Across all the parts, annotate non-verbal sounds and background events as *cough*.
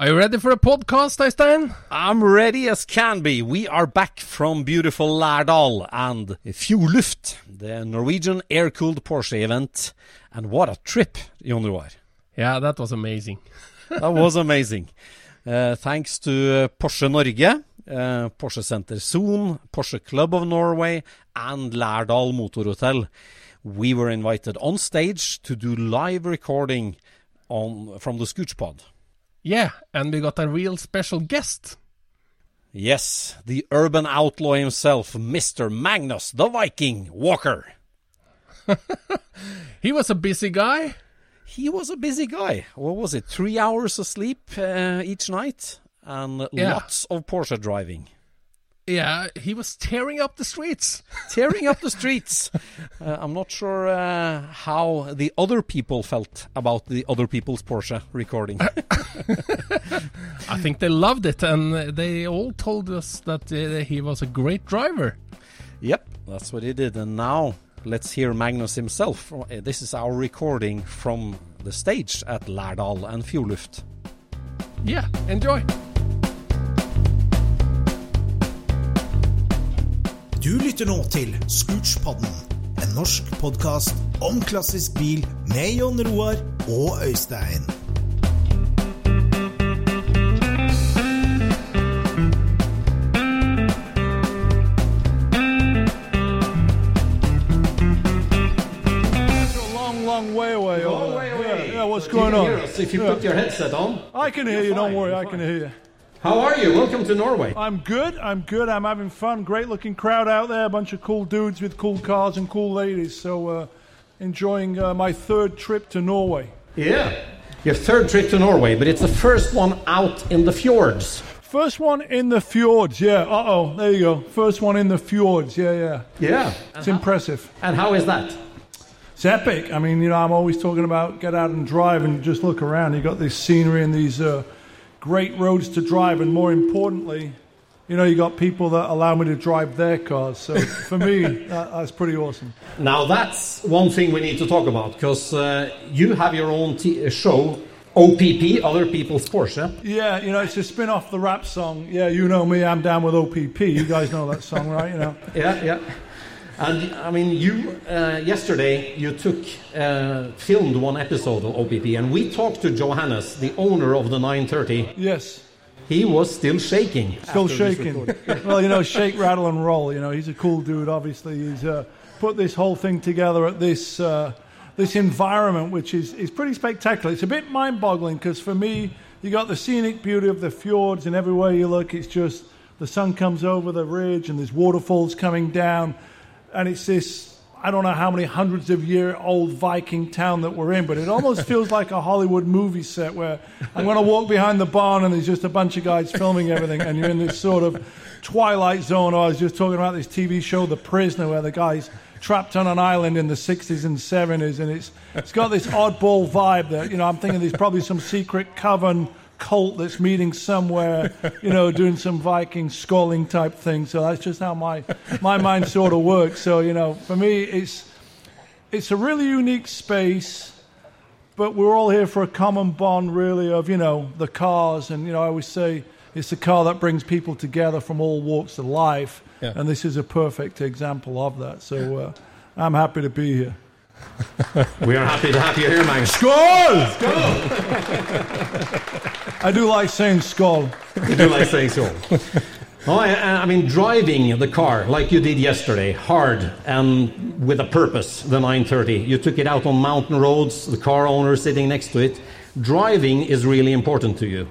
Are you ready for a podcast, Øystein? I'm ready as can be. We are back from beautiful Lærdal and Fjordluft, the Norwegian air-cooled Porsche event. And what a trip, Jon Roar. Yeah, that was amazing. *laughs* that was amazing. Uh, thanks to uh, Porsche Norge, uh, Porsche Center Zone, Porsche Club of Norway, and Lærdal Motorhotel. We were invited on stage to do live recording on from the Scoochpod. Yeah, and we got a real special guest. Yes, the urban outlaw himself, Mr. Magnus the Viking Walker. *laughs* he was a busy guy. He was a busy guy. What was it? Three hours of sleep uh, each night and Yeah. lots of Porsche driving. Yeah, he was tearing up the streets. Tearing up the streets. *laughs* Uh, I'm not sure uh, how the other people felt about the other people's Porsche recording. *coughs* I think they loved it, and they all told us that uh, he was a great driver. Yep, that's what he did. And now let's hear Magnus himself. Uh, This is our recording from the stage at Lærdal and Fjordluft. Yeah, enjoy. Du lytter nå til Scootspodden, en norsk podkast om klassisk bil med Jon Roar og Øystein. long, long way away. over there. Yeah, yeah, what's going on? if you put your headset on. I can hear you. Don't worry, I can hear you. How are you? Welcome to Norway. I'm good. I'm good. I'm having fun. Great looking crowd out there. A bunch of cool dudes with cool cars and cool ladies. So, uh, enjoying uh, my third trip to Norway. Yeah. Your third trip to Norway, but it's the first one out in the fjords. First one in the fjords. Yeah. Uh oh. There you go. First one in the fjords. Yeah, yeah. Yeah. It's impressive. And how is that? It's epic. I mean, you know, I'm always talking about get out and drive and just look around. You got this scenery and these uh, great roads to drive, and more importantly, you know, you got people that allow me to drive their cars. So for me, *laughs* that, that's pretty awesome. Now that's one thing we need to talk about because uh, you have your own t- uh, show, OPP, Other People's Porsche. Yeah, you know, it's a spin off the rap song. Yeah, you know me, I'm down with OPP. You guys know that song, right? You know. *laughs* Yeah, yeah. And I mean, you uh, yesterday you took uh, filmed one episode of OPP, and we talked to Johannes, the owner of the 930. Yes. He was still shaking. Still shaking. *laughs* well, you know, shake, rattle, and roll. You know, he's a cool dude. Obviously, he's uh, put this whole thing together at this uh, this environment, which is is pretty spectacular. It's a bit mind-boggling because for me, you got the scenic beauty of the fjords, and everywhere you look, it's just the sun comes over the ridge, and there's waterfalls coming down, and it's this. I don't know how many hundreds of year old Viking town that we're in, but it almost *laughs* feels like a Hollywood movie set where I'm going to walk behind the barn and there's just a bunch of guys filming everything, and you're in this sort of twilight zone. Or I was just talking about this TV show, The Prisoner, where the guys trapped on an island in the 60s and 70s, and it's it's got this oddball vibe that you know I'm thinking there's probably some secret coven cult that's meeting somewhere, you know, doing some Viking sculling type thing. So that's just how my my mind sort of works. So you know, for me, it's it's a really unique space but we're all here for a common bond, really, of, you know, the cars. And, you know, I always say it's the car that brings people together from all walks of life. Yeah. And this is a perfect example of that. So uh, I'm happy to be here. We are happy to have you here, man. Skål! Skål! I do like saying skål. You do like saying so. Oh, I, I mean, driving the car like you did yesterday, hard and with a purpose, the 930. You took it out on mountain roads, the car owner sitting next to it. Driving is really important to you.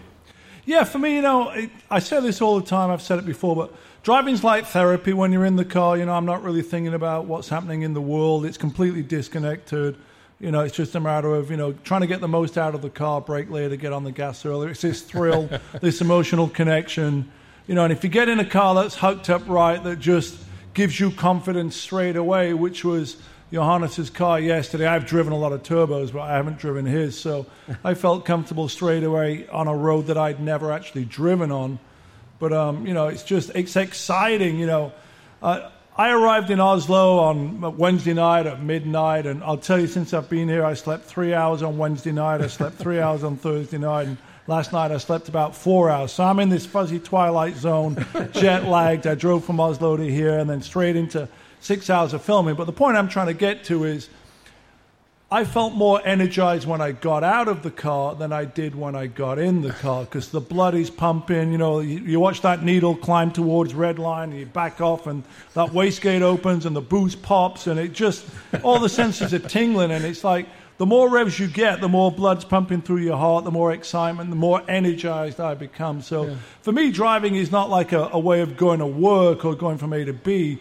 Yeah, for me, you know, it, I say this all the time. I've said it before, but driving's like therapy. When you're in the car, you know, I'm not really thinking about what's happening in the world. It's completely disconnected. You know, it's just a matter of you know trying to get the most out of the car, brake later, get on the gas earlier. It's this thrill, *laughs* this emotional connection. You know, and if you get in a car that's hooked up right, that just gives you confidence straight away, which was Johannes's car yesterday. I've driven a lot of turbos, but I haven't driven his, so I felt comfortable straight away on a road that I'd never actually driven on. But um, you know, it's just it's exciting. You know, uh, I arrived in Oslo on Wednesday night at midnight, and I'll tell you, since I've been here, I slept three hours on Wednesday night. I slept three *laughs* hours on Thursday night, and last night I slept about four hours. So I'm in this fuzzy twilight zone, *laughs* jet lagged. I drove from Oslo to here, and then straight into six hours of filming. But the point I'm trying to get to is. I felt more energized when I got out of the car than I did when I got in the car because the blood is pumping. You know, you, you watch that needle climb towards red line, and you back off, and that wastegate opens, and the boost pops, and it just all the senses are tingling, and it's like the more revs you get, the more blood's pumping through your heart, the more excitement, the more energized I become. So for me, driving is not like a, a way of going to work or going from A to B.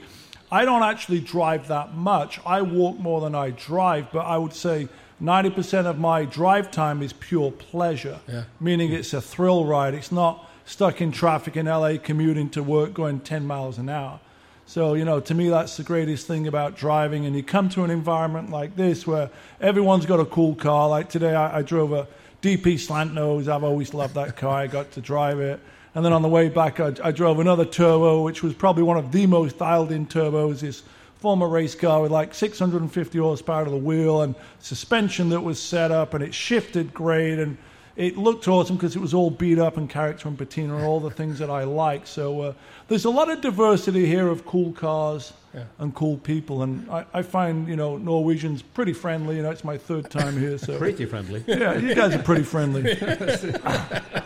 I don't actually drive that much. I walk more than I drive, but I would say 90% of my drive time is pure pleasure, Yeah. meaning it's a thrill ride. It's not stuck in traffic in LA commuting to work going 10 miles an hour. So, you know, to me, that's the greatest thing about driving. And you come to an environment like this where everyone's got a cool car. Like today, I, I drove a DP slant nose. I've always loved that car. I got to drive it. And then on the way back, I, I drove another turbo, which was probably one of the most dialed in turbos. This former race car with like 650 horsepower to the wheel and suspension that was set up, and it shifted great. And it looked awesome because it was all beat up and character and patina and all the things that I like. So uh, there's a lot of diversity here of cool cars and cool people. And I, I find, you know, Norwegians pretty friendly. You know, it's my third time here. So *laughs* Pretty friendly. yeah, you guys are pretty friendly. *laughs*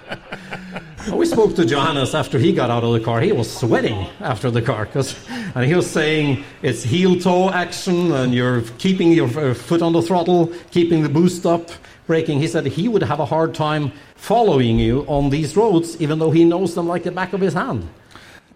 We spoke to Johannes after he got out of the car. He was sweating after the car, 'cause- and he was saying it's heel toe action, and you're keeping your uh, foot on the throttle, keeping the boost up, braking. He said he would have a hard time following you on these roads, even though he knows them like the back of his hand.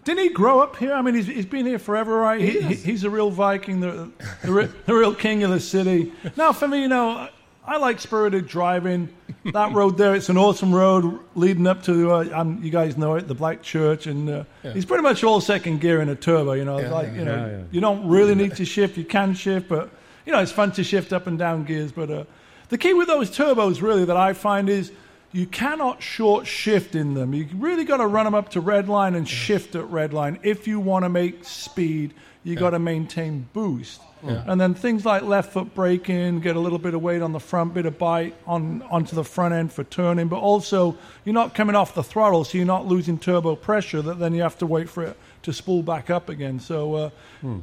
Didn't he grow up here? I mean, he's, he's been here forever, right? He, he, he's a real Viking, the, the, the real king of the city. Now, for me, you know, I like spirited driving. That road there, it's an awesome road leading up to, uh, um, you guys know it, the Black Church. And uh, he's pretty much all second gear in a turbo, you know. It's like, you know, you don't really need to shift. You can shift, but, you know, it's fun to shift up and down gears. But uh, the key with those turbos, really, that I find is you cannot short shift in them. You really got to run them up to red line and shift at red line. If you want to make speed, you got to maintain boost. And then things like left foot braking, get a little bit of weight on the front, bit of bite on onto the front end for turning, but also you're not coming off the throttle, so you're not losing turbo pressure. That then you have to wait for it to spool back up again. So uh,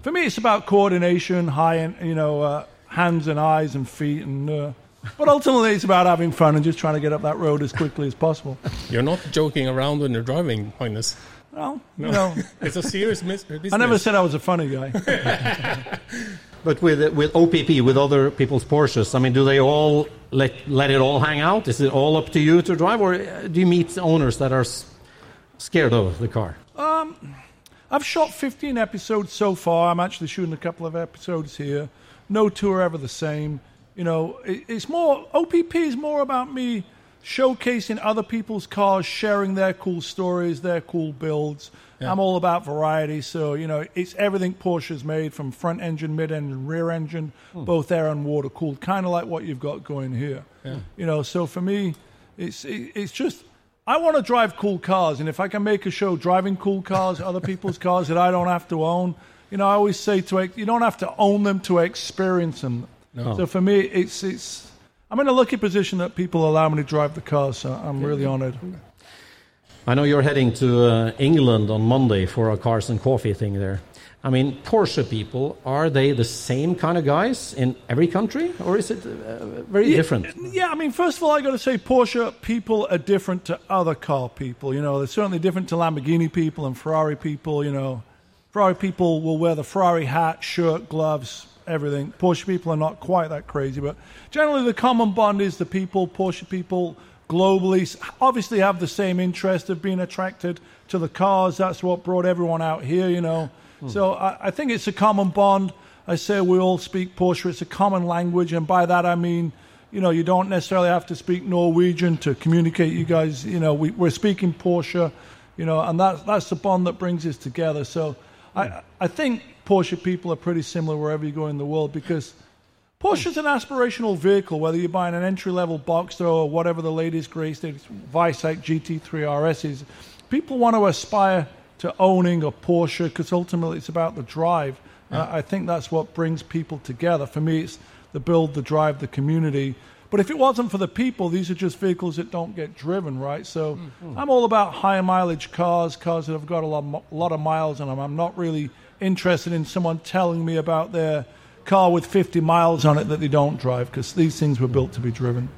for me, it's about coordination, high and you know uh, hands and eyes and feet and. Uh, but ultimately, it's about having fun and just trying to get up that road as quickly as possible. *laughs* You're not joking around when you're driving, Magnus. Well, you know, It's a serious mis- business. I never said I was a funny guy. *laughs* But with with OPP, with other people's Porsches, I mean, do they all let let it all hang out? Is it all up to you to drive, or uh, do you meet owners that are s- scared of the car? Um, I've shot 15 episodes so far. I'm actually shooting a couple of episodes here. No two are ever the same. You know, it, it's more, OPP is more about me showcasing other people's cars, sharing their cool stories, their cool builds, I'm all about variety. So, you know, it's everything Porsche's made from front engine, mid engine, rear engine, hmm. both air and water cooled, kind of like what you've got going here. You know, so for me, it's it, it's just I want to drive cool cars, and if I can make a show driving cool cars, *laughs* other people's cars that I don't have to own, you know, I always say to you don't have to own them to experience them. So for me, it's it's I'm in a lucky position that people allow me to drive the cars, so I'm really honored. I know you're heading to uh, England on Monday for a cars and coffee thing there. I mean, Porsche people, are they the same kind of guys in every country, or is it uh, very different? Yeah, I mean, first of all, I got to say, Porsche people are different to other car people. You know, they're certainly different to Lamborghini people and Ferrari people. You know, Ferrari people will wear the Ferrari hat, shirt, gloves, everything. Porsche people are not quite that crazy, but generally the common bond is the people, Porsche people globally, obviously have the same interest of being attracted to the cars. That's what brought everyone out here, you know. Hmm. So I, I think it's a common bond. I say we all speak Porsche. It's a common language, and by that I mean, you know, you don't necessarily have to speak Norwegian to communicate. You guys, you know, we, we're speaking Porsche, you know, and that's that's the bond that brings us together. So I I think Porsche people are pretty similar wherever you go in the world because Porsche is an aspirational vehicle, whether you're buying an entry level Boxster or whatever the latest greatest Weissach GT3 RS is. People want to aspire to owning a Porsche because ultimately it's about the drive. Uh, I think that's what brings people together. For me, it's the build, the drive, the community. But if it wasn't for the people, these are just vehicles that don't get driven, right? So I'm all about high mileage cars, cars that have got a lot, mo- lot of miles on them. I'm not really interested in someone telling me about their car with 50 miles on it that they don't drive because these things were built to be driven.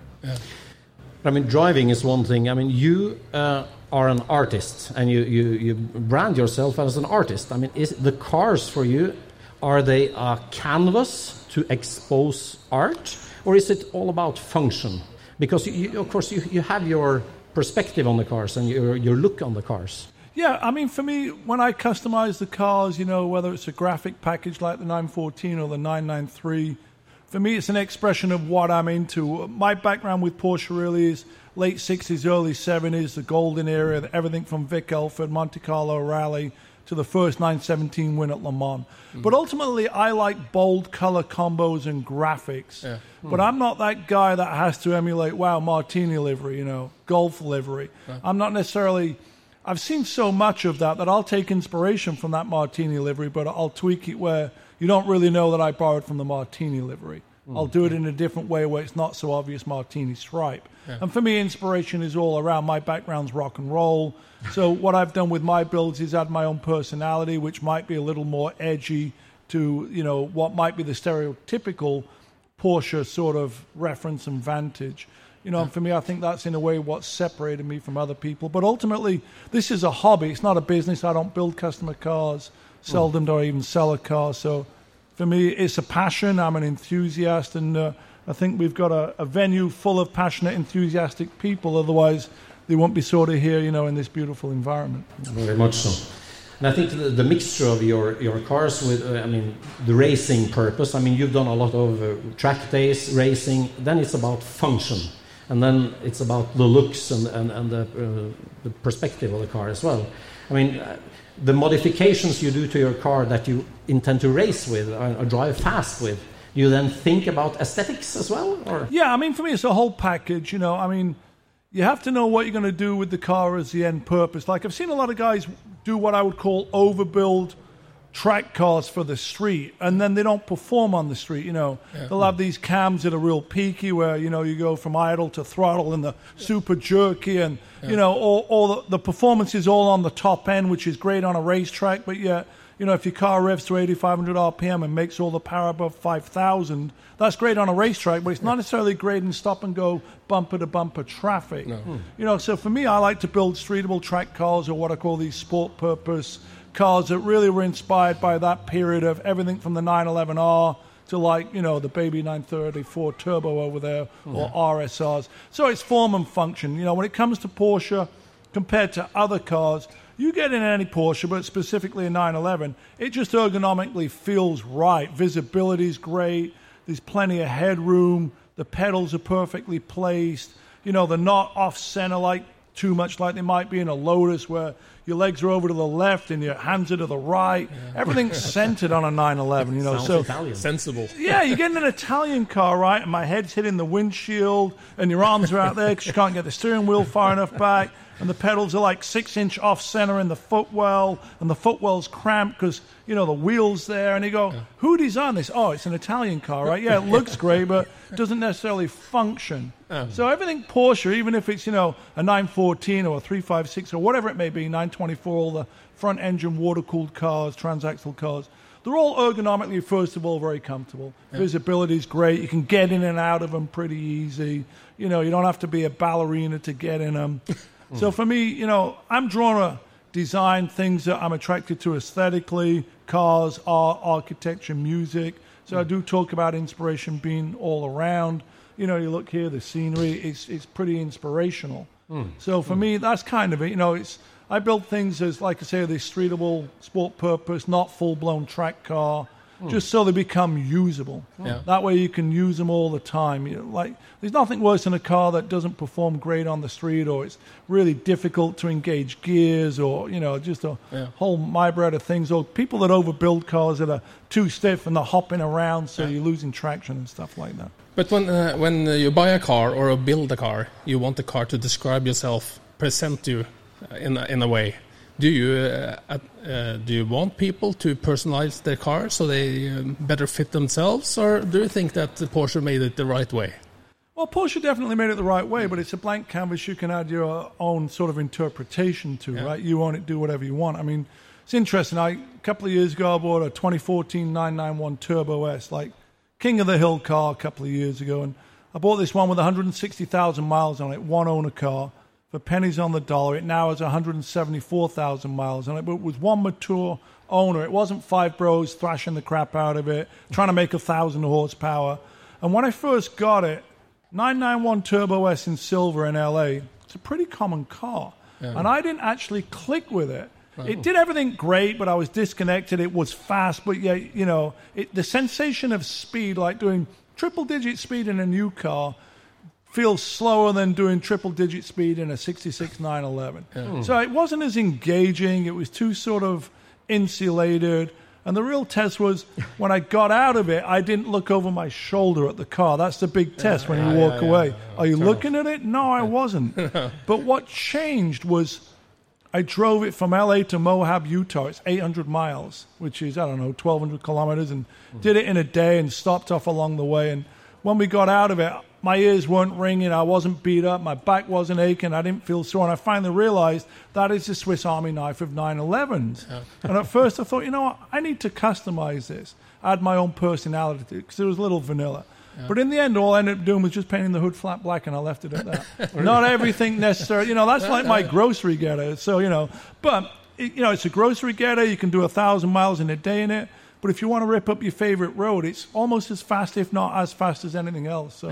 I mean, driving is one thing. I mean, you uh, are an artist, and you, you, you brand yourself as an artist. I mean, is the cars for you are they a canvas to expose art, or is it all about function? Because you, you, of course you, you have your perspective on the cars and your, your look on the cars. Yeah, I mean, for me, when I customize the cars, you know, whether it's a graphic package like the 914 or the 993, for me, it's an expression of what I'm into. My background with Porsche really is late 60s, early 70s, the golden era, everything from Vic Elford, Monte Carlo Rally to the first 917 win at Le Mans. Mm. But ultimately, I like bold color combos and graphics. But mm. I'm not that guy that has to emulate, wow, Martini livery, you know, Gulf livery. I'm not necessarily. I've seen so much of that that I'll take inspiration from that Martini livery, but I'll tweak it where you don't really know that I borrowed from the Martini livery. Hmm. I'll do it in a different way where it's not so obvious Martini stripe. And for me, inspiration is all around. My background's rock and roll. So *laughs* what I've done with my builds is add my own personality, which might be a little more edgy to you know what might be the stereotypical Porsche sort of reference and vantage. You know, and for me, I think that's in a way what separated me from other people. But ultimately, this is a hobby. It's not a business. I don't build customer cars. Seldom do I even sell a car. So for me, it's a passion. I'm an enthusiast, and uh, I think we've got a, a venue full of passionate, enthusiastic people. Otherwise, they won't be sort of here, you know, in this beautiful environment. Very much so. And I think the, the mixture of your, your cars with, uh, I mean, the racing purpose. I mean, you've done a lot of uh, track days racing. Then it's about function, and then it's about the looks and, and, and the, uh, the perspective of the car as well. I mean, uh, the modifications you do to your car that you intend to race with or, or drive fast with. You then think about aesthetics as well, or Yeah, I mean, for me, it's a whole package. You know, I mean, you have to know what you're going to do with the car as the end purpose. Like, I've seen a lot of guys do what I would call overbuild track cars for the street, and then they don't perform on the street. You know, they'll have these cams that are real peaky, where you know you go from idle to throttle, and the super jerky, and you know, all, all the, the performance is all on the top end, which is great on a racetrack, but yet. You know, if your car revs to 8,500 RPM and makes all the power above 5,000, that's great on a racetrack, but it's not necessarily great in stop and go bumper to bumper traffic. Hmm. You know, so for me, I like to build streetable track cars or what I call these sport purpose cars that really were inspired by that period of everything from the 911R to like, you know, the baby 934 turbo over there or RSRs. So it's form and function. You know, when it comes to Porsche compared to other cars, you get in any Porsche, but specifically a 911, it just ergonomically feels right. Visibility's great. There's plenty of headroom. The pedals are perfectly placed. You know, they're not off center like too much like they might be in a Lotus where your legs are over to the left and your hands are to the right. Everything's *laughs* centered on a 911, you know. Sounds so Italian. Sensible. yeah, you get in an Italian car, right? And my head's hitting the windshield, and your arms are out there because you can't get the steering wheel far enough back, and the pedals are like six inch off center in the footwell, and the footwell's cramped because you know the wheels there. And you go, who designed this? Oh, it's an Italian car, right? Yeah, it looks great, but doesn't necessarily function. So everything Porsche, even if it's you know a 914 or a 356 or whatever it may be, 924, all the front engine water cooled cars, transaxle cars. They're all ergonomically, first of all, very comfortable. Visibility is great. You can get in and out of them pretty easy. You know, you don't have to be a ballerina to get in them. *laughs* so for me, you know, I'm drawn to design things that I'm attracted to aesthetically, cars, art, architecture, music. So I mm. do talk about inspiration being all around. You know, you look here, the scenery, it's, it's pretty inspirational. Hmm. So for hmm. me, that's kind of it. You know, it's I build things as, like I say, this streetable sport purpose, not full blown track car, hmm. just so they become usable. Yeah. That way you can use them all the time. You know, like there's nothing worse than a car that doesn't perform great on the street, or it's really difficult to engage gears, or you know, just a Yeah. whole myriad of things. Or people that overbuild cars that are too stiff and they're hopping around, so you're losing traction and stuff like that. But when uh, when uh, you buy a car or build a car, you want the car to describe yourself, present you uh, in a, in a way. Do you uh, uh, do you want people to personalize their car so they um, better fit themselves, or do you think that the Porsche made it the right way? Well, Porsche definitely made it the right way, but it's a blank canvas you can add your own sort of interpretation to, right? You own it, do whatever you want. I mean, it's interesting. I, a couple of years ago, I bought a 2014 991 Turbo S, like King of the Hill car a couple of years ago. And I bought this one with 160,000 miles on it, one owner car, for pennies on the dollar. It now has 174,000 miles on it, but with one mature owner. It wasn't five bros thrashing the crap out of it, trying to make a thousand horsepower. And when I first got it, 991 Turbo S in silver in LA, it's a pretty common car. And I didn't actually click with it. It did everything great, but I was disconnected. It was fast, but yeah, you know, it, the sensation of speed, like doing triple digit speed in a new car, feels slower than doing triple digit speed in a 66 911. So it wasn't as engaging. It was too sort of insulated. And the real test was *laughs* when I got out of it, I didn't look over my shoulder at the car. That's the big test when you walk away. Are you looking at it? No, I wasn't. *laughs* but what changed was I drove it from LA to Moab, Utah. It's 800 miles, which is, I don't know, 1,200 kilometers, and did it in a day and stopped off along the way. And when we got out of it, my ears weren't ringing. I wasn't beat up. My back wasn't aching. I didn't feel sore. And I finally realized that is the Swiss Army knife of 911s. And at first I thought, you know what? I need to customize this, add my own personality to it, because it was a little vanilla. But in the end, all I ended up doing was just painting the hood flat black, and I left it at that. *laughs* Not everything necessary. You know, that's like my grocery getter. So, you know, but, you know, it's a grocery getter. You can do a thousand miles in a day in it. But if you want to rip up your favorite road, it's almost as fast, if not as fast as anything else. So,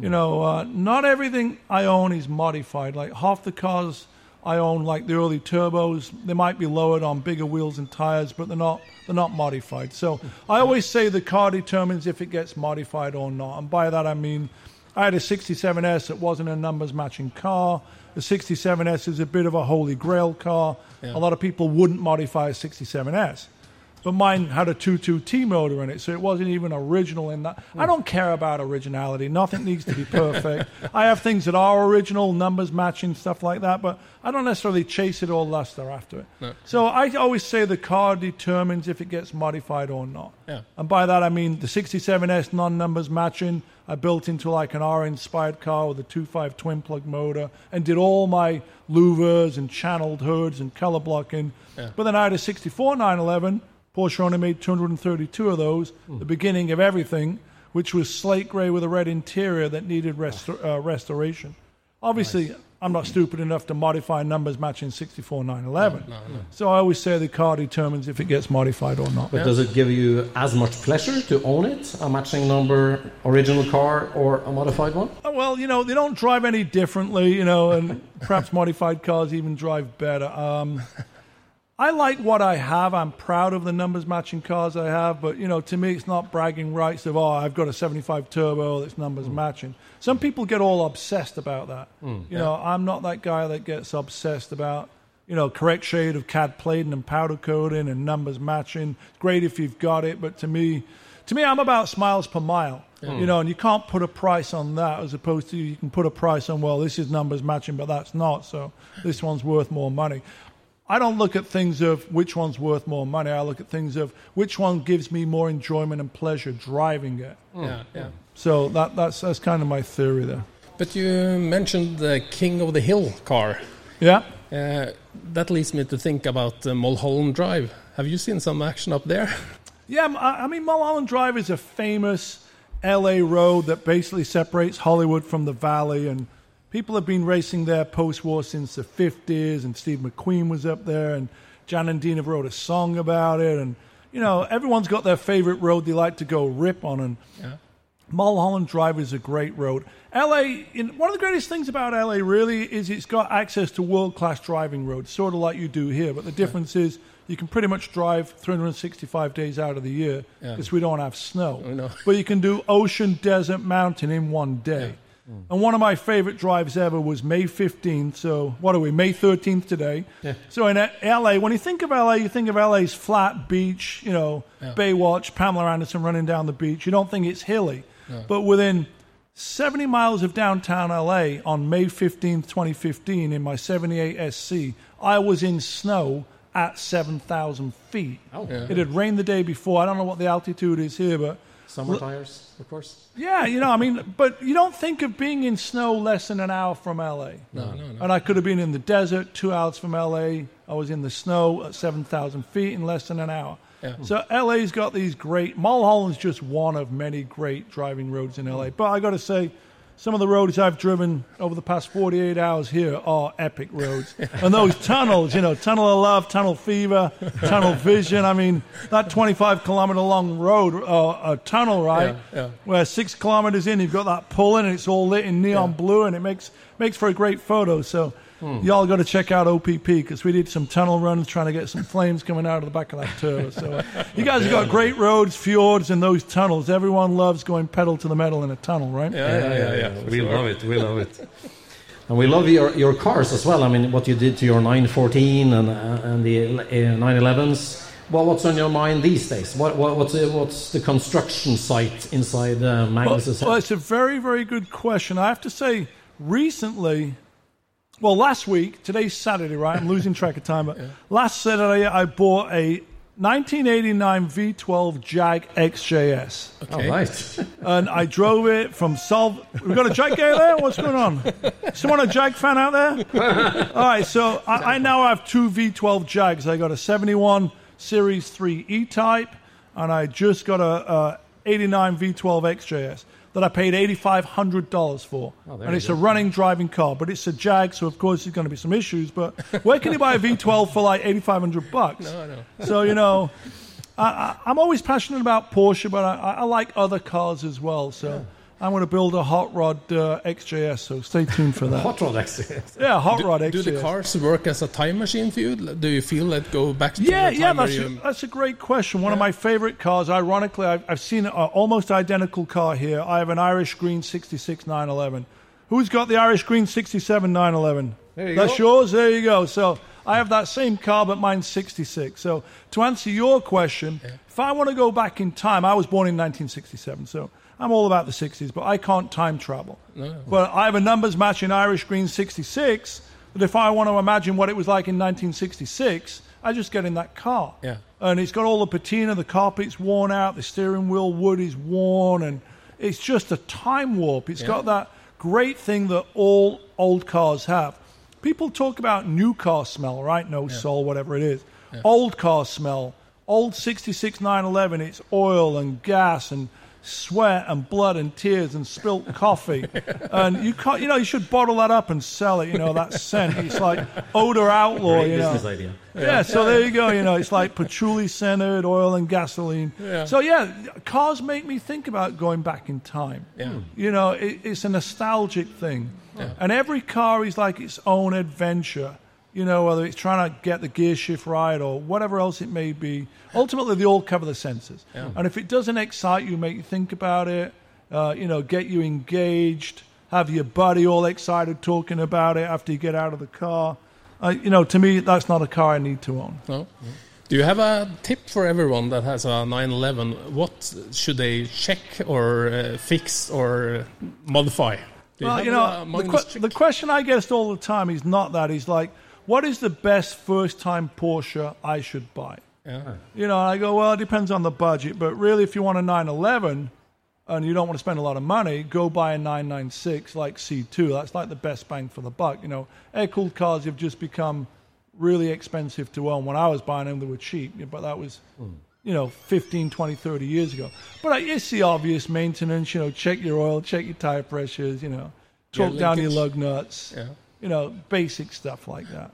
you know, uh, not everything I own is modified. Like half the cars I own, like the early turbos, they might be lowered on bigger wheels and tires, but they're not they're not modified. So I always say the car determines if it gets modified or not. And by that I mean I had a 67S that wasn't a numbers matching car. The 67S is a bit of a holy grail car. A lot of people wouldn't modify a 67S but mine had a 2.2T motor in it, so it wasn't even original in that. I hmm. don't care about originality. Nothing needs to be perfect. I have things that are original, numbers matching, stuff like that, but I don't necessarily chase it or lust after it. So I always say the car determines if it gets modified or not. Yeah. And by that I mean the 67S non-numbers matching. I built into like an R-inspired car with a 2.5 twin plug motor and did all my louvers and channeled hoods and color blocking. But then I had a 64 911. Porsche only made 232 of those, the beginning of everything, which was slate gray with a red interior that needed uh, restoration. Obviously, I'm not stupid enough to modify numbers matching 64 911. So I always say the car determines if it gets modified or not. But does it give you as much pleasure to own it, a matching number original car or a modified one? Oh, Well, you know, they don't drive any differently, you know, and *laughs* perhaps modified cars even drive better. Um, I like what I have. I'm proud of the numbers matching cars I have, but you know, to me, it's not bragging rights of oh, I've got a 75 turbo that's numbers hmm. matching. Some people get all obsessed about that. Hmm. you know, I'm not that guy that gets obsessed about you know correct shade of cad plating and powder coating and numbers matching. Great if you've got it, but to me, to me, I'm about smiles per mile. Hmm. You know, and you can't put a price on that as opposed to you can put a price on well, this is numbers matching, but that's not. So this one's worth more money. I don't look at things of which one's worth more money. I look at things of which one gives me more enjoyment and pleasure driving it. Yeah, yeah. So that, that's that's kind of my theory there. But you mentioned the King of the Hill car. Yeah. Uh, that leads me to think about uh, Mulholland Drive. Have you seen some action up there? *laughs* Yeah, I I mean, Mulholland Drive is a famous LA road that basically separates Hollywood from the valley, and people have been racing there post war since the 50s, and Steve McQueen was up there, and Jan and Dean wrote a song about it, and you know, everyone's got their favorite road they like to go rip on, and Mulholland Drive is a great road. LA, in, one of the greatest things about LA really is it's got access to world class driving roads, sort of like you do here. But the difference is you can pretty much drive 365 days out of the year because we don't have snow. know. But you can do ocean, desert, mountain in one day. Mm. And one of my favorite drives ever was May 15th. So, what are we? May 13th today. Yeah. So, in LA, when you think of LA, you think of LA's flat beach, you know, Baywatch, Pamela Anderson running down the beach. You don't think it's hilly. But within 70 miles of downtown LA on May 15th, 2015, in my 78 SC, I was in snow at 7,000 feet. Oh. It had rained the day before. I don't know what the altitude is here, but Summer tires, of course. yeah, you know, I mean, but you don't think of being in snow less than an hour from LA. No, no, no. And I could have been in the desert two hours from LA. I was in the snow at 7,000 feet in less than an hour. Yeah. So LA's got these great. Mulholland's just one of many great driving roads in LA. But I got to say, some of the roads I've driven over the past 48 hours here are epic roads. and those *laughs* tunnels, you know, Tunnel of Love, Tunnel Fever, Tunnel *laughs* Vision. I mean, that 25 kilometer long road, uh, a tunnel, right? Yeah, yeah. Where six kilometers in, you've got that pull in, and it's all lit in neon blue, and it makes makes for a great photo. So. Y'all got to check out OPP because we did some tunnel runs trying to get some flames coming out of the back of that turbo. So uh, you guys have got great roads, fjords, and those tunnels. Everyone loves going pedal to the metal in a tunnel, right? Yeah, yeah, yeah. yeah, for we sure. love it. We love it. *laughs* And we love your, your cars as well. I mean, what you did to your 914 and, uh, and the uh, 911s. Well, what's on your mind these days? What, what, what's, the, what's the construction site inside uh, Well, well, it's a very, very good question. I have to say, recently, well, last week, today's Saturday, right? I'm losing track of time, but last Saturday I bought a 1989 V12 Jag XJS. Oh, right. *laughs* and I drove it from Sol. We've got a Jag guy there. What's going on? Someone a Jag fan out there? *laughs* All right, so I, I now have two V12 Jags. I got a 71 Series 3 E-Type, and I just got a, a 89 V12 XJS that I paid $8,500 for. and it's a running driving car, but it's a Jag, so of course there's going to be some issues. But where can you buy a V12 for like 8,500 bucks? No, no. So you know, I, I, I'm always passionate about Porsche, but I, I I like other cars as well. So I'm going to build a hot rod uh, XJS. So stay tuned for that. *laughs* Hot rod XJS. yeah, hot rod XJS. do the cars work as a time machine for you? Do you feel that go back to Yeah, the yeah, time that's a, that's a great question. One of my favorite cars, ironically, I've, I've seen an almost identical car here. I have an Irish Green 66 911. Who's got the Irish Green 67 911? There you That's go. yours? There you go. So I have that same car, but mine's 66. So to answer your question, if I want to go back in time, I was born in 1967, so I'm all about the 60s, but I can't time travel. No. But I have a numbers matching Irish Green 66 that if I want to imagine what it was like in 1966, I just get in that car. Yeah. And it's got all the patina, the carpet's worn out, the steering wheel wood is worn, and it's just a time warp. It's got that great thing that all old cars have. People talk about new car smell, right? No soul, whatever it is. Old car smell. Old 66 911, it's oil and gas and sweat and blood and tears and spilt *laughs* coffee. and you can't, you know, you should bottle that up and sell it, you know, that scent. It's like odor outlaw, Great you know. business idea. Yeah, so there you go. You know, it's like patchouli scented oil and gasoline. So yeah, cars make me think about going back in time. Yeah. Hmm. You know, it, it's a nostalgic thing, Yeah. and every car is like its own adventure. You know, whether it's trying to get the gear shift right or whatever else it may be. Ultimately, they all cover the senses. And if it doesn't excite you, make you think about it, uh, you know, get you engaged, have your buddy all excited talking about it after you get out of the car. Uh, you know, to me, that's not a car I need to own. No. Do you have a tip for everyone that has a 911? What should they check or uh, fix or modify? Do Well, have you know, the, que- trick? the question I get all the time is not that. He's like, what is the best first time Porsche I should buy? Yeah. You know, I go, well, it depends on the budget. But really, if you want a 911 and you don't want to spend a lot of money, go buy a 996 like C2. That's like the best bang for the buck. You know, air cooled cars have just become really expensive to own. When I was buying them, they were cheap, but that was. You know, 15, 20, 30 years ago. But it's the obvious maintenance, you know, check your oil, check your tire pressures, you know, torque down your lug nuts, Yeah. You know, basic stuff like that.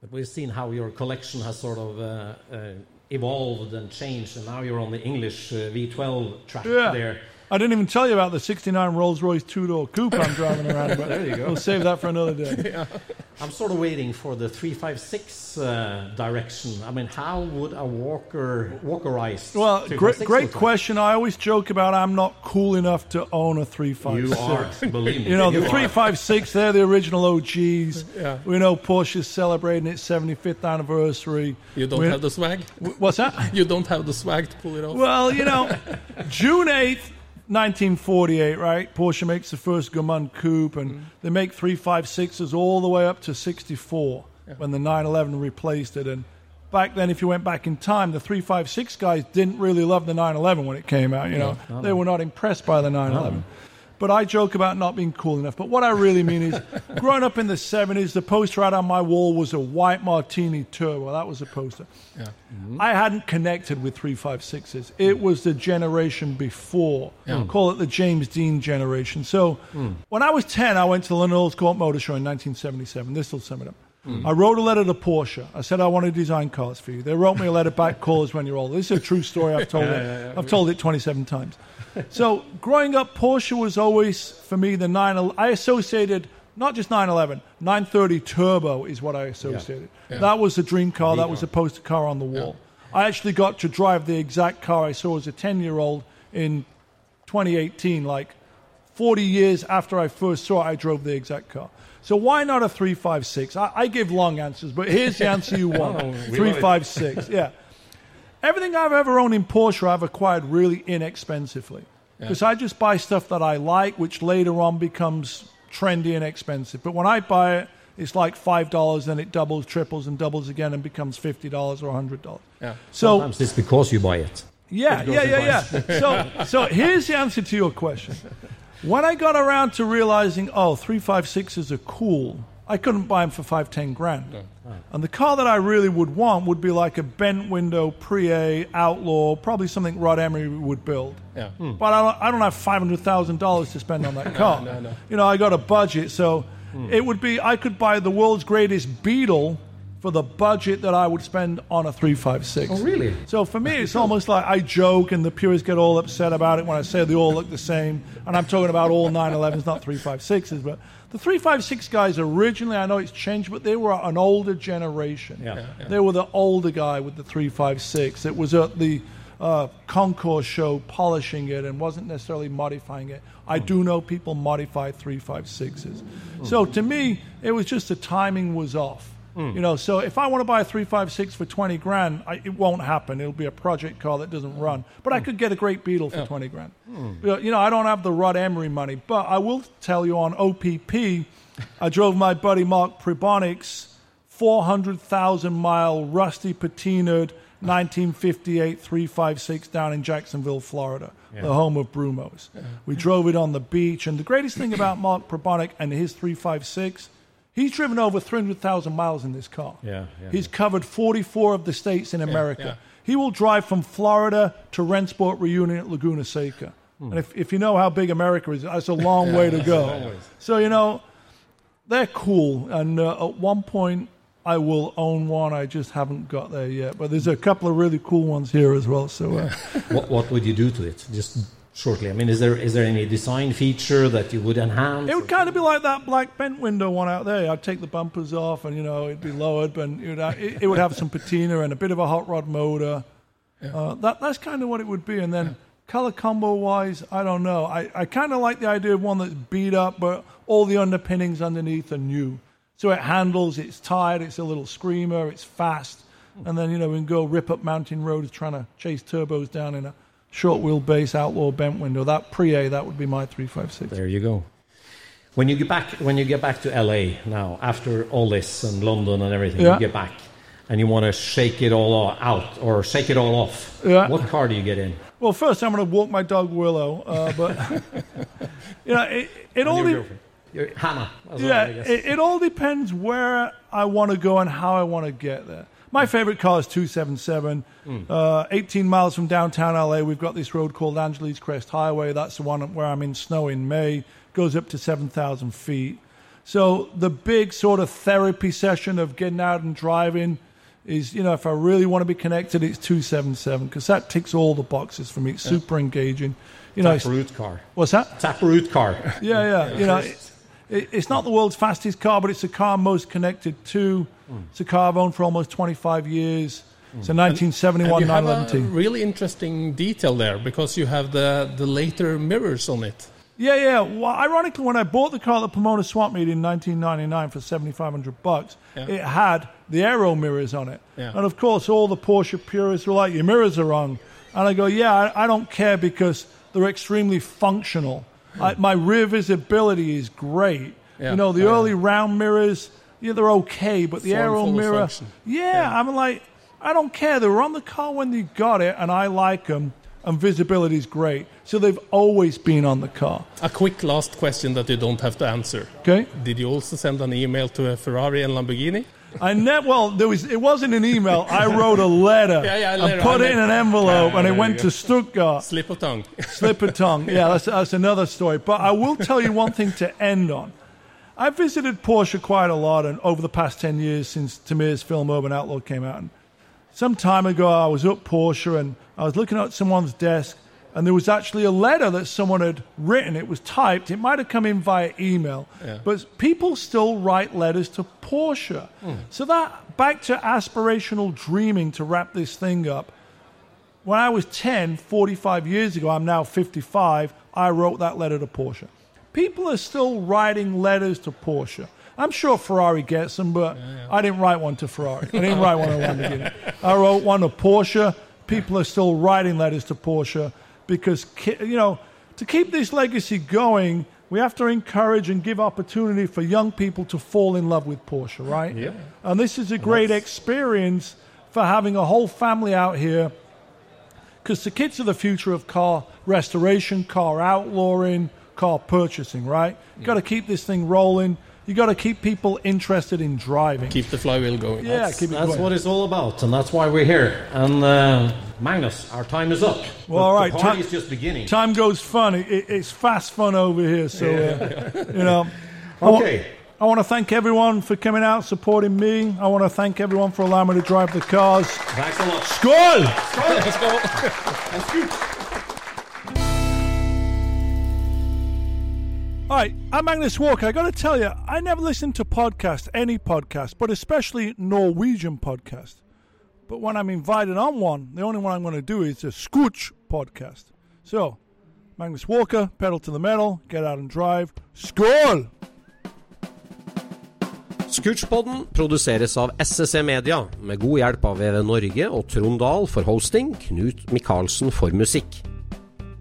But we've seen how your collection has sort of uh, uh, evolved and changed, and now you're on the English uh, V12 track Yeah. there. I didn't even tell you about the 69 Rolls Royce two door coupe I'm driving around, but There you go. we'll save that for another day. *laughs* I'm sort of waiting for the 356 uh, direction. I mean, how would a Walker Walkerized Well, great, great question. I always joke about I'm not cool enough to own a 356. You are, believe me. You know, the you 356, they're the original OGs. *laughs* Yeah. We know Porsche's celebrating its 75th anniversary. You don't We- have the swag? What's that? *laughs* You don't have the swag to pull it off? Well, you know, June 8th, 1948, right? Porsche makes the first Gmünd coupe, and they make 356s all the way up to 64 when the 911 replaced it. And back then, if you went back in time, the 356 guys didn't really love the 911 when it came out. You know, they were not impressed by the 911. But I joke about not being cool enough. But what I really mean is, *laughs* growing up in the 70s, the poster out on my wall was a white martini turbo. That was a poster. Yeah. Mm-hmm. I hadn't connected with 356s. It was the generation before. Call it the James Dean generation. So hmm. when I was 10, I went to the London Earls Court Motor Show in 1977. This will sum it up. Mm. I wrote a letter to Porsche. I said I want to design cars for you. They wrote me a letter back, call us when you're old. This is a true story. I've told *laughs* it. I've told it 27 times. So growing up, Porsche was always for me the 9. I associated not just 911, 930 Turbo is what I associated. That was the dream car. That was the poster car on the wall. I actually got to drive the exact car I saw as a 10 year old in 2018, like 40 years after I first saw it, I drove the exact car. So why not a 356? I, I give long answers, but here's the answer you *laughs* want. 356, yeah. Everything I've ever owned in Porsche, I've acquired really inexpensively. Because I just buy stuff that I like, which later on becomes trendy and expensive. But when I buy it, it's like $5, then it doubles, triples, and doubles again and becomes $50 or $100. Yeah. So Sometimes it's because you buy it. yeah, It yeah, yeah, yeah. So, so here's the answer to your question. When I got around to realizing, oh, 356s are cool, I couldn't buy them for five, ten grand. And the car that I really would want would be like a bent window Prie Outlaw, probably something Rod Emory would build. Yeah. Hmm. Hmm. But I don't, I don't have five hundred thousand dollars to spend on that *laughs* car. no, no. You know, I got a budget, so hmm. it would be I could buy the world's greatest Beetle for the budget that I would spend on a three five six. Oh, really? So for me, it's *laughs* almost like I joke, and the purists get all upset about it when I say they all look the same. And I'm talking about all 911s, not 356s. But the 356 guys originally, I know it's changed, but they were an older generation. Yeah. Yeah, They were the older guy with the 356. It was at the uh, concourse show polishing it and wasn't necessarily modifying it. I do know people modify 356s. So to me, it was just the timing was off. Mm. You know, so if I want to buy a 356 for 20 grand, I, it won't happen. It'll be a project car that doesn't run. But I mm. could get a great Beetle for 20 grand. Mm. But, You know, I don't have the Rod Emory money, but I will tell you on OPP, I drove my buddy Mark Pribonic's 400,000 mile rusty patinaed 1958 356 down in Jacksonville, Florida, the home of Brumos. We drove it on the beach. And the greatest thing about Mark Probonic and his 356, he's driven over 300,000 miles in this car. Yeah, yeah, he's covered 44 of the states in America. yeah. He will drive from Florida to Rennsport Reunion at Laguna Seca. Hmm. And if, if you know how big America is, that's a long way to *laughs* go. So, you know, they're cool. And uh, at one point, I will own one. I just haven't got there yet. But there's a couple of really cool ones here as well. So, uh, *laughs* What, what would you do to it? Just shortly? I mean, is there is there any design feature that you would enhance? It would kind of be like that black bent window one out there. I'd take the bumpers off, and you know it'd be lowered, but it would, it, it would have some patina and a bit of a hot rod motor. Uh, that that's kind of what it would be. And then color combo wise, I don't know. I, I kind of like the idea of one that's beat up, but all the underpinnings underneath are new. So it handles, it's tired, it's a little screamer, it's fast, and then you know we can go rip up mountain roads trying to chase turbos down in a short wheelbase outlaw bent window. That pre A, that would be my three five six. There you go. When you get back, when you get back to LA now, after all this and London and everything, Yeah. you get back and you want to shake it all out or shake it all off. Yeah. What car do you get in? Well, first I'm going to walk my dog Willow, uh, but *laughs* you know it, it all. Your de- girlfriend. Your- Hannah. well, Yeah, I guess. it, it all depends where I want to go and how I want to get there. My favorite car is 277. Uh, 18 miles from downtown LA, we've got this road called Angeles Crest Highway. That's the one where I'm in snow in May. Goes up to 7,000 feet. So the big sort of therapy session of getting out and driving is, you know, if I really want to be connected, it's 277 because that ticks all the boxes for me. It's super engaging. You know, Taproot car. what's that? Taproot car. Yeah, yeah. yeah. *laughs* You know, it, it, it's not the world's fastest car, but it's the car most connected to. It's a car I've owned for almost 25 years. Mm. It's a 1971 And you have a really interesting detail there because you have the, the later mirrors on it. Yeah, yeah. Well, ironically, when I bought the car at the Pomona Swap Meet in 1999 for 7,500 bucks, Yeah. it had the aero mirrors on it. Yeah. And of course, all the Porsche purists were like, "Your mirrors are wrong," and I go, "Yeah, I, I don't care because they're extremely functional. Hmm. I, my rear visibility is great. Yeah. You know, the early round mirrors, yeah, they're okay, but the Form, aero full mirror, function. yeah, I'm like, I don't care. They were on the car when they got it, and I like them, and visibility is great. So they've always been on the car. A quick last question that you don't have to answer. Okay. Did you also send an email to a Ferrari and Lamborghini? I never. Well, there was. It wasn't an email. I wrote a letter *laughs* Yeah, yeah, a and letter. put I it in an envelope, Yeah, and it went to. Stuttgart. Slip of tongue. Slip of tongue. *laughs* Yeah, that's, that's another story. But I will tell you one thing to end on. I visited Porsche quite a lot, and over the past ten years since Tamir's film Urban Outlaw came out. And some time ago, I was at Porsche, and I was looking at someone's desk, and there was actually a letter that someone had written. It was typed. It might have come in via email, but people still write letters to Porsche. Hmm. So that back to aspirational dreaming to wrap this thing up when I was 10, 45 years ago, I'm now 55, I wrote that letter to Porsche. People are still writing letters to Porsche. I'm sure Ferrari gets them, but I didn't write one to Ferrari. I didn't write one to Lamborghini. I wrote one to Porsche. People are still writing letters to Porsche because, you know, to keep this legacy going, we have to encourage and give opportunity for young people to fall in love with Porsche, right? Yeah. And this is a great experience for having a whole family out here because the kids are the future of car restoration, car outlawing, car purchasing, right? You got to keep this thing rolling. You got to keep people interested in driving. Keep the flywheel going. yeah, keep it That's going. what it's all about, and that's why we're here. And uh, Magnus, our time is up. Well, all right, The party is just beginning. Time goes fun. It, it- it's fast fun over here. So, uh, you know. *laughs* I wa- Okay. I want to thank everyone for coming out, supporting me. I want to thank everyone for allowing me to drive the cars. Thanks a lot. Skål! Let's go. *laughs* All right, I'm Magnus Walker. I got to tell you, I never listen to podcasts, any podcast, but especially Norwegian podcast. But when I'm invited on one, the only one I'm going to do is a Scooch podcast. So, Magnus Walker, pedal to the metal, get out and drive. Skål! Scoochpodden produseres av SSC Media, med god hjelp av VV Norge og Trond Dahl for hosting, Knut Micaelsen for musikk.